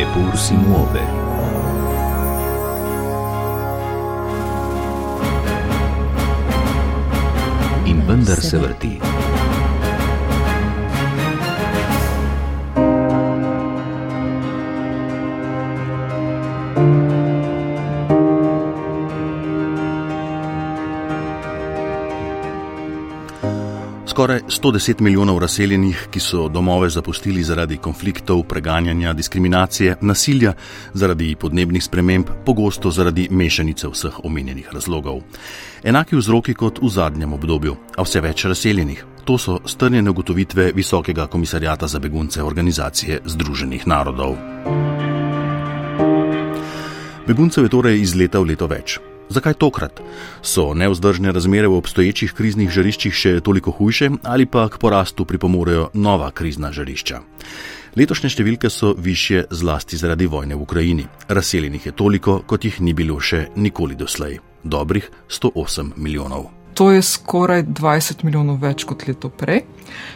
Eppur si muove. In vendar se Skoraj 110 milijonov razseljenih, ki so domove zapustili zaradi konfliktov, preganjanja, diskriminacije, nasilja, zaradi podnebnih sprememb, pogosto zaradi mešanice vseh omenjenih razlogov. Enaki vzroki kot v zadnjem obdobju, a vse več razseljenih. To so strnjene ugotovitve Visokega komisarjata za begunce Organizacije Združenih narodov. Beguncev je torej iz leta v leto več. Zakaj tokrat? So neuzdržne razmere v obstoječih kriznih žariščih še toliko hujše ali pa k porastu pripomorejo nova krizna žarišča? Letošnje številke so više zlasti zaradi vojne v Ukrajini. Razseljenih je toliko, kot jih ni bilo še nikoli doslej. Dobrih 108 milijonov. To je skoraj 20 milijonov več kot leto prej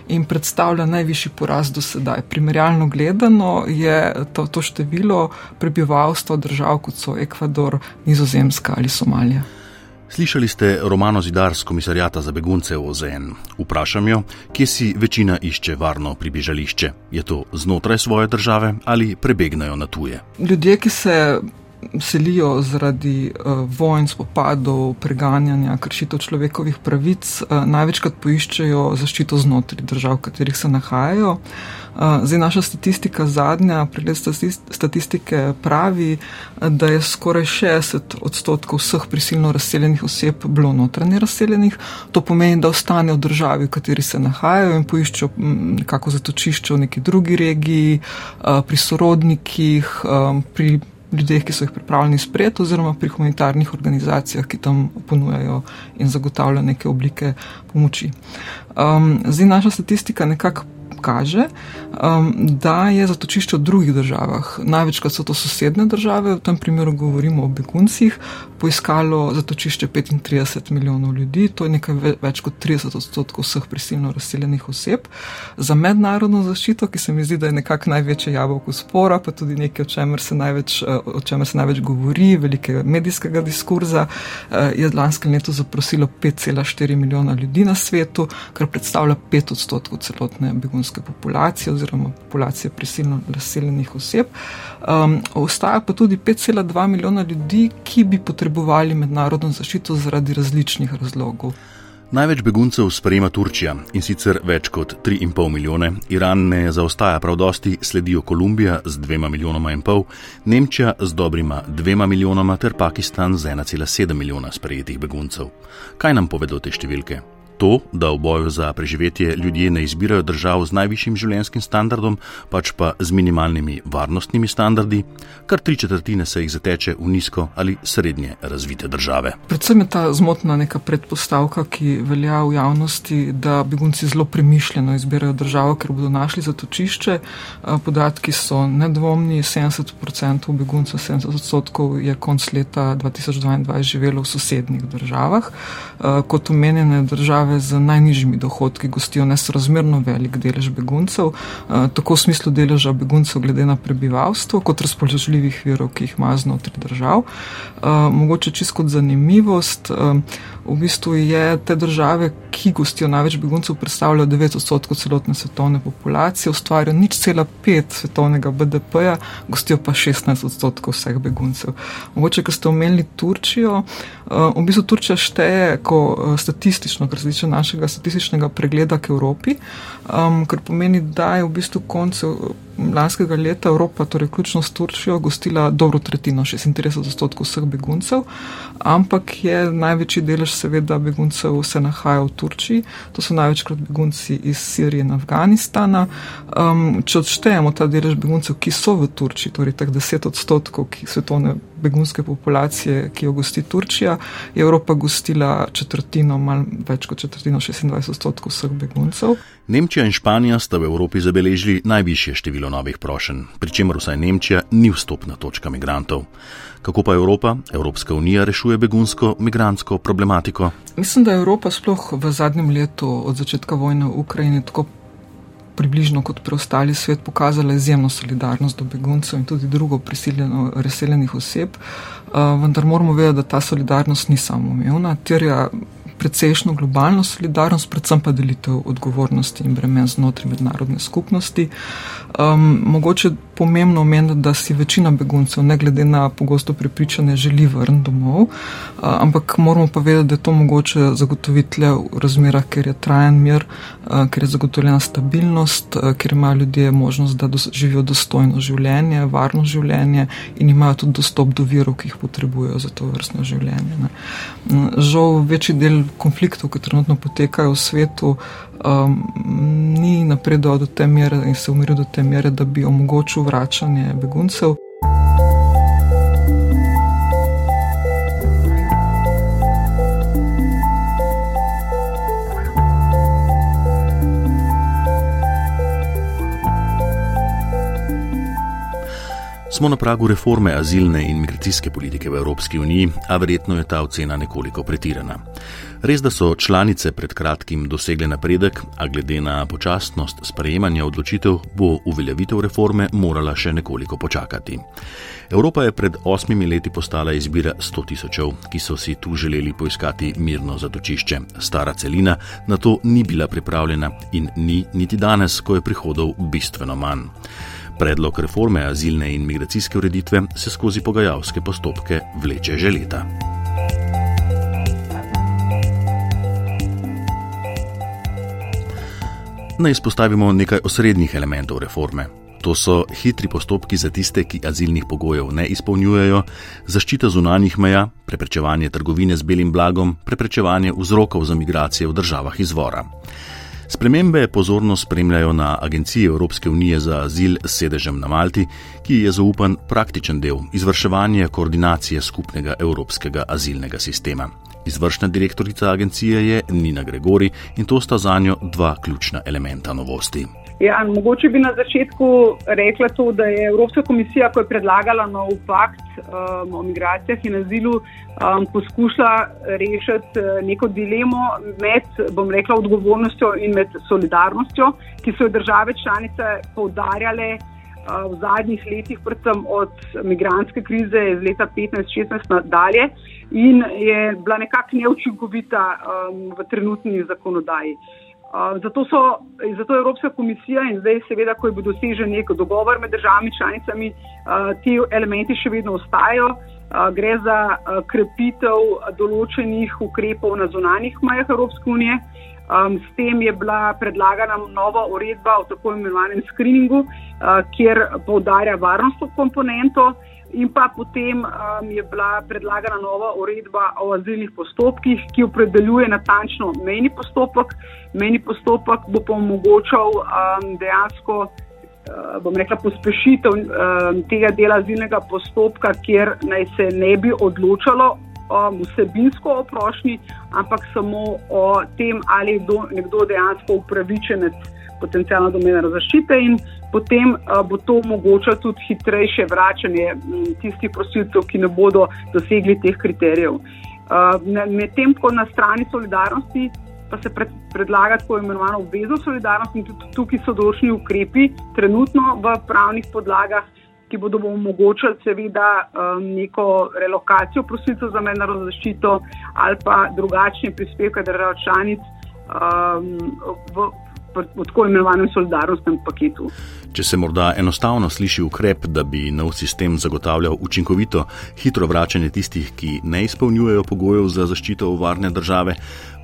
in predstavlja najvišji porast do sedaj. Primerjalno gledano je to, to število prebivalstva držav, kot so Ekvador, Nizozemska ali Somalija. Slišali ste Romano Zidar z komisarjata za begunce v OZN. Vprašam jo, kje si večina išče varno pribežališče. Je to znotraj svoje države ali prebegnajo na tuje? Ljudje, ki se selijo zaradi uh, vojn, spopadov, preganjanja, kršitev človekovih pravic, uh, največkrat poiščejo zaščito znotraj držav, v katerih se nahajajo. Uh, zdaj naša statistika zadnja, pregled statistike pravi, da je skoraj 60 odstotkov vseh prisilno razseljenih oseb bilo notranje razseljenih. To pomeni, da ostanejo v državi, v kateri se nahajajo in poiščejo nekako zatočišče v neki drugi regiji, uh, pri sorodnikih, um, pri ljudeh, ki so jih pripravljeni sprejeti, oziroma pri humanitarnih organizacijah, ki tam ponujajo in zagotavljajo neke oblike pomoči. Um, zdaj naša statistika nekako kaže, um, da je zatočišče v drugih državah, največkrat so to sosedne države, v tem primeru govorimo o beguncih, poiskalo zatočišče 35 milijonov ljudi, to je nekaj več kot 30 odstotkov vseh prisilno razseljenih oseb. Za mednarodno zaščito, ki se mi zdi, da je nekako največje jabolko spora, pa tudi nekaj, o čemer se največ, o čemer se največ govori, velikega medijskega diskurza, eh, je lanskem letu zaprosilo 5,4 milijona ljudi na svetu, kar predstavlja 5 odstotkov celotne begunske populacije oziroma populacije prisilno razseljenih oseb. Um, ostaja pa tudi 5,2 milijona ljudi, ki bi potrebovali mednarodno zaščito zaradi različnih razlogov. Največ beguncev sprejema Turčija in sicer več kot 3,5 milijone, Iran ne zaostaja prav dosti, sledijo Kolumbija z 2 milijonoma in pol, Nemčija z dobrima 2 milijonoma ter Pakistan z 1,7 milijona sprejetih beguncev. Kaj nam povedo te številke? To, da v boju za preživetje ljudje ne izbirajo držav z najvišjim življenjskim standardom, pač pa z minimalnimi varnostnimi standardi, kar tri četrtine se jih zateče v nizko ali srednje razvite države. Predvsem je ta zmotna neka predpostavka, ki velja v javnosti, da begunci zelo premišljeno izbirajo državo, ker bodo našli zatočišče. Podatki so nedvomni, 70% beguncev, 70% je konc leta 2022 živelo v sosednjih državah. Kot omenjene države, države z najnižjimi dohodki gostijo nesrazmerno velik delež beguncev, eh, tako v smislu deleža beguncev glede na prebivalstvo, kot razpoložljivih virov, ki jih ima znotraj držav. Eh, mogoče čisto kot zanimivost, eh, v bistvu je te države, ki gostijo največ beguncev, predstavljajo 9 odstotkov celotne svetovne populacije, ustvarjajo nič cela pet svetovnega BDP-ja, gostijo pa 16 odstotkov vseh beguncev. Mogoče, ker ste omenili Turčijo, v bistvu Turčija šteje, ko statistično, kar se tiče našega statističnega pregleda k Evropi, um, kar pomeni, da je v bistvu koncev lanskega leta Evropa, torej ključno s Turčijo, gostila dobro tretjino, 36 odstotkov vseh beguncev, ampak je največji delež seveda beguncev se nahaja v Turčiji, to so največkrat begunci iz Sirije in Afganistana. Um, če odštejemo ta delež beguncev, ki so v Turčiji, torej teh 10 odstotkov svetovne begunske populacije, ki jo gosti Turčija, je Evropa gostila četrtino, malo več kot četrtino, 26 odstotkov vseh beguncev. Nemčija in Španija sta v Evropi zabeležili najvišje število novih prošenj, pri čemer vsaj Nemčija ni vstopna točka migrantov. Kako pa Evropa, Evropska unija rešuje begunsko migrantsko problematiko? Mislim, da je Evropa sploh v zadnjem letu od začetka vojne v Ukrajini tako približno kot preostali svet pokazala izjemno solidarnost do beguncev in tudi drugo prisiljeno razseljenih oseb, vendar moramo vedeti, da ta solidarnost ni samoumevna, terja precejšno globalno solidarnost, predvsem pa delitev odgovornosti in bremen znotraj mednarodne skupnosti. Um, mogoče pomembno omeniti, da si večina beguncev, ne glede na pogosto prepričanje, želi vrniti domov, ampak moramo pa vedeti, da je to mogoče zagotoviti le v razmerah, ker je trajen mir, ker je zagotovljena stabilnost, ker imajo ljudje možnost, da živijo dostojno življenje, varno življenje in imajo tudi dostop do virov, ki jih potrebujejo za to vrstno življenje. Ne. Žal, večji del konfliktov, ki trenutno potekajo v svetu, um, ni napredoval do te mere in se umiril do te mere, da bi omogočil vračanje beguncev. Smo na pragu reforme azilne in migracijske politike v Evropski uniji, a verjetno je ta ocena nekoliko pretirana. Res, da so članice pred kratkim dosegle napredek, a glede na počasnost sprejemanja odločitev bo uveljavitev reforme morala še nekoliko počakati. Evropa je pred osmimi leti postala izbira sto tisočev, ki so si tu želeli poiskati mirno zatočišče. Stara celina na to ni bila pripravljena in ni niti danes, ko je prihodov bistveno manj. Predlog reforme azilne in migracijske ureditve se skozi pogajalske postopke vleče že leta. Naj izpostavimo nekaj osrednjih elementov reforme. To so hitri postopki za tiste, ki azilnih pogojev ne izpolnjujejo, zaščita zunanjih meja, preprečevanje trgovine z belim blagom, preprečevanje vzrokov za migracije v državah izvora. Spremembe pozorno spremljajo na Agenciji Evropske unije za azil s sedežem na Malti, ki je zaupan praktičen del izvrševanja koordinacije skupnega evropskega azilnega sistema. Izvršna direktorica agencije je Nina Gregori in to sta za njo dva ključna elementa novosti. Ja, mogoče bi na začetku rekla to, da je Evropska komisija, ko je predlagala nov pakt um, o migracijah in azilu, um, poskušala rešiti uh, neko dilemo med, bom rekla, odgovornostjo in med solidarnostjo, ki so jo države članice poudarjale v zadnjih letih, predvsem od migranske krize iz leta 15-16 nadalje in je bila nekako neučinkovita um, v trenutni zakonodaji. Zato, so, zato je Evropska komisija in zdaj, seveda, ko je bil dosežen nek dogovor med državami članicami, ti elementi še vedno ostajajo. Gre za krepitev določenih ukrepov na zunanjih mejah Evropske unije. S tem je bila predlagana nova uredba o tako imenovanem screeningu, kjer poudarja varnostno komponento in pa potem um, je bila predlagana nova uredba o azilnih postopkih, ki opredeljuje natančno meni postopek. Meni postopek bo pa omogočal um, dejansko, uh, bom rekla, pospešitev um, tega dela azilnega postopka, kjer naj se ne bi odločalo um, vsebinsko o prošnji, ampak samo o tem, ali je do, nekdo dejansko upravičenec potencijalno do mednarodne zaščite in potem uh, bo to omogočalo tudi hitrejše vračanje m, tistih prosilcev, ki ne bodo dosegli teh kriterijev. Uh, Medtem ko na strani solidarnosti pa se pred, predlaga tako imenovano obvezno solidarnost in tudi tukaj so določeni ukrepi trenutno v pravnih podlagah, ki bodo omogočali seveda um, neko relokacijo prosilcev za mednarodno zaščito ali pa drugačne prispevke držav članic um, v, v tako imenovanem solidarnostnem paketu. Če se morda enostavno sliši ukrep, da bi nov sistem zagotavljal učinkovito, hitro vračanje tistih, ki ne izpolnjujejo pogojev za zaščito varne države,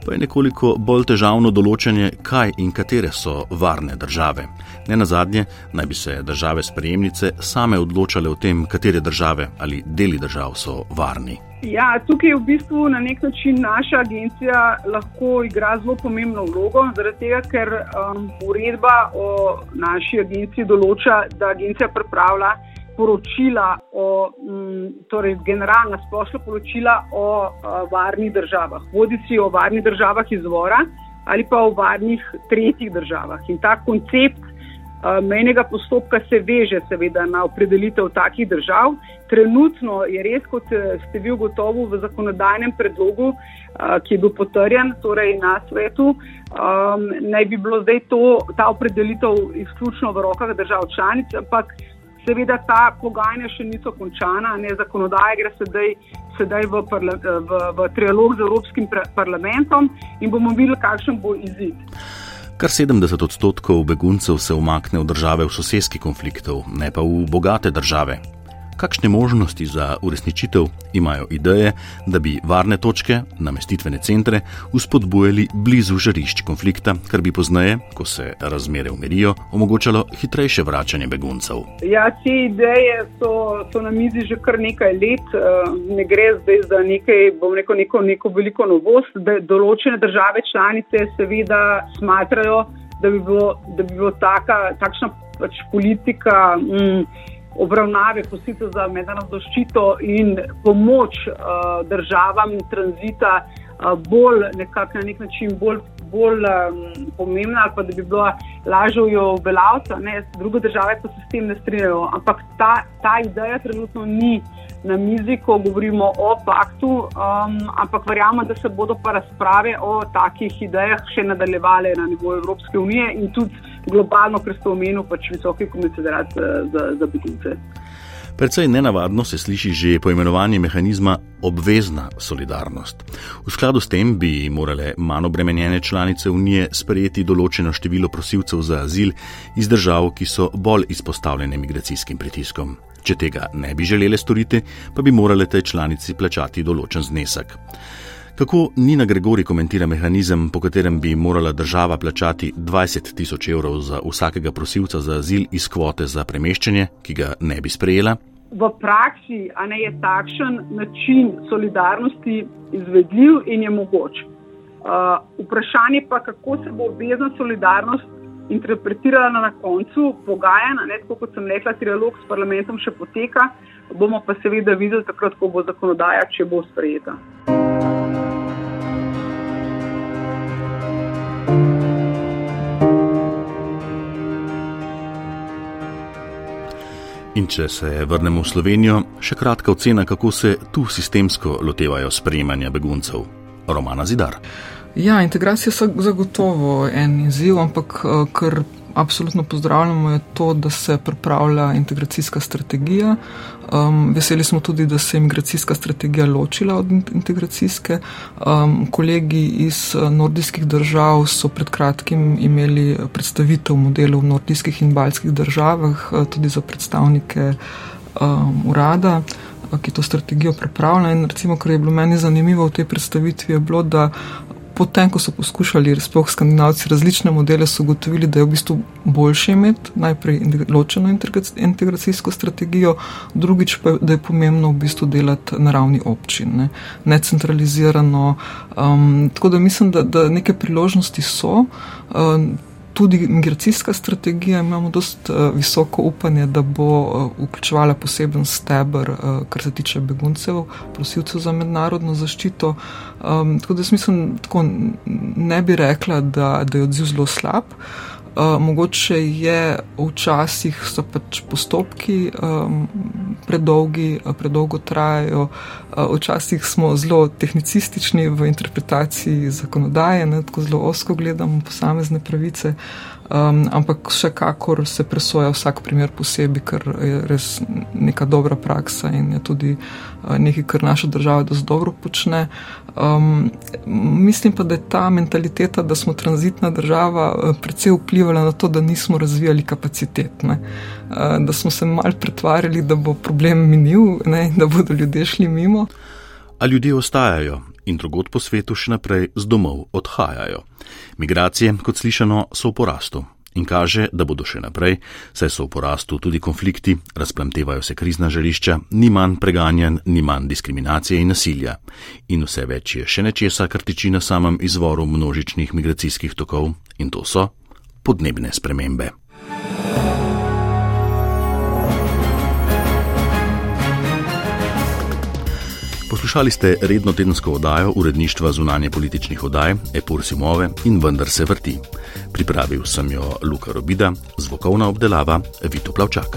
pa je nekoliko bolj težavno določanje, kaj in katere so varne države. Ne na zadnje, naj bi se države sprejemnice same odločale o tem, katere države ali deli držav so varni. Ja, tukaj je v bistvu na nek način naša agencija lahko igra zelo pomembno vlogo, zaradi tega, ker um, uredba o naši agenciji določa, da agencija pripravlja poročila, o, m, torej generalna splošna poročila o a, varnih državah, bodi si o varnih državah izvora ali pa o varnih tretjih državah. In ta koncept mejnega postopka se veže seveda na opredelitev takih držav. Trenutno je res, kot ste vi ugotovili v zakonodajnem predlogu, ki je bil potrjen torej na svetu, naj bi bilo zdaj to, ta opredelitev izključno v rokah držav članic, ampak seveda ta pogajanja še niso končana, ne zakonodaja gre sedaj. Sedaj v, parla, v, v trialog z Evropskim parlamentom in bomo videli, kakšen bo izid. Kar 70 odstotkov beguncev se umakne v države v sosedski konfliktov, ne pa v bogate države, kakšne možnosti za uresničitev imajo ideje, da bi varne točke, namestitvene centre, uspodbujali blizu žarišč konflikta, kar bi pozneje, ko se razmere umirijo, omogočalo hitrejše vračanje beguncev. Ja, te ideje so, so na mizi že kar nekaj let. Eh, ne gre zdaj za nekaj, bom rekel, neko, neko veliko novost, določene države članice seveda smatrajo, da bi bilo, da bi bilo taka, takšna pač politika. Mm, obravnave prosilcev za mednarodno zaščito in pomoč uh, državam tranzita uh, bolj nekak, na nek način bolj, bolj um, pomembna ali pa da bi bilo lažje jo uveljaviti. Druge države pa se s tem ne strinjajo. Ampak ta, ta ideja trenutno ni na mizi, ko govorimo o paktu, um, ampak verjamem, da se bodo pa razprave o takih idejah še nadaljevale na nivoju Evropske unije in tudi globalno, ker ste omenili pač visoki komisarat eh, za, za begunce. Predvsej nenavadno se sliši že poimenovanje mehanizma obvezna solidarnost. V skladu s tem bi morale manj obremenjene članice Unije sprejeti določeno število prosilcev za azil iz držav, ki so bolj izpostavljene migracijskim pritiskom. Če tega ne bi želeli storiti, pa bi morale te članici plačati določen znesek. Kako Nina Gregori komentira mehanizem, po katerem bi morala država plačati 20 tisoč evrov za vsakega prosilca za azil iz kvote za premeščanje, ki ga ne bi sprejela? V praksi ne, je takšen način solidarnosti izvedljiv in je mogoč. Uh, vprašanje pa, kako se bo obvezna solidarnost interpretirala na koncu pogajanja, kot sem rekla, trialog s parlamentom še poteka, bomo pa seveda videli takrat, ko bo zakonodaja, če bo sprejeta. Če se vrnemo v Slovenijo, še kratka ocena, kako se tu sistemsko lotevajo sprejemanja beguncev. Romana Zidar. Ja, integracija je zagotovo en izziv, ampak eh, kar absolutno pozdravljamo, je to, da se pripravlja integracijska strategija. Um, veseli smo tudi, da se je imigracijska strategija ločila od integracijske. Um, kolegi iz uh, nordijskih držav so pred kratkim imeli predstavitev modelov v nordijskih in baljskih državah, uh, tudi za predstavnike um, urada. Uh, ki to strategijo pripravlja. In recimo, kar je bilo meni zanimivo v tej predstavitvi, je bilo, da potem, ko so poskušali, sploh skandinavci, različne modele, so ugotovili, da je v bistvu boljše imeti najprej ločeno integracijsko strategijo, drugič pa, da je pomembno v bistvu delati na ravni občin, ne, ne centralizirano. Um, tako da mislim, da, da neke priložnosti so. Um, tudi migracijska strategija, imamo dost uh, visoko upanje, da bo uh, vključevala poseben stebr, uh, kar se tiče beguncev, prosilcev za mednarodno zaščito. Um, tako da mislim, tako ne bi rekla, da, da je odziv zelo slab. Uh, mogoče je včasih so pač postopki um, predolgi, predolgo trajajo, uh, včasih smo zelo tehnicistični v interpretaciji zakonodaje, ne, tako zelo osko gledamo posamezne pravice. Um, ampak še kakor se presoja vsak primer posebej, ker je res neka dobra praksa in je tudi uh, nekaj, kar naša država dosti dobro počne. Um, mislim pa, da je ta mentaliteta, da smo tranzitna država, uh, predvsej vplivala na to, da nismo razvijali kapacitet. Uh, da smo se mal pretvarjali, da bo problem minil ne, in da bodo ljudje šli mimo. A ljudje ostajajo in drugot po svetu še naprej z domov odhajajo. Migracije, kot slišano, so v porastu in kaže, da bodo še naprej, saj so v porastu tudi konflikti, razplamtevajo se krizna žarišča, ni manj preganjan, ni manj diskriminacije in nasilja. In vse več je še nečesa, kar tiči na samem izvoru množičnih migracijskih tokov in to so podnebne spremembe. Poslušali ste redno tedensko oddajo uredništva zunanje političnih oddaj Epur Simove in vendar se vrti. Pripravil sem jo Luka Robida, zvokovna obdelava Vito Plavčak.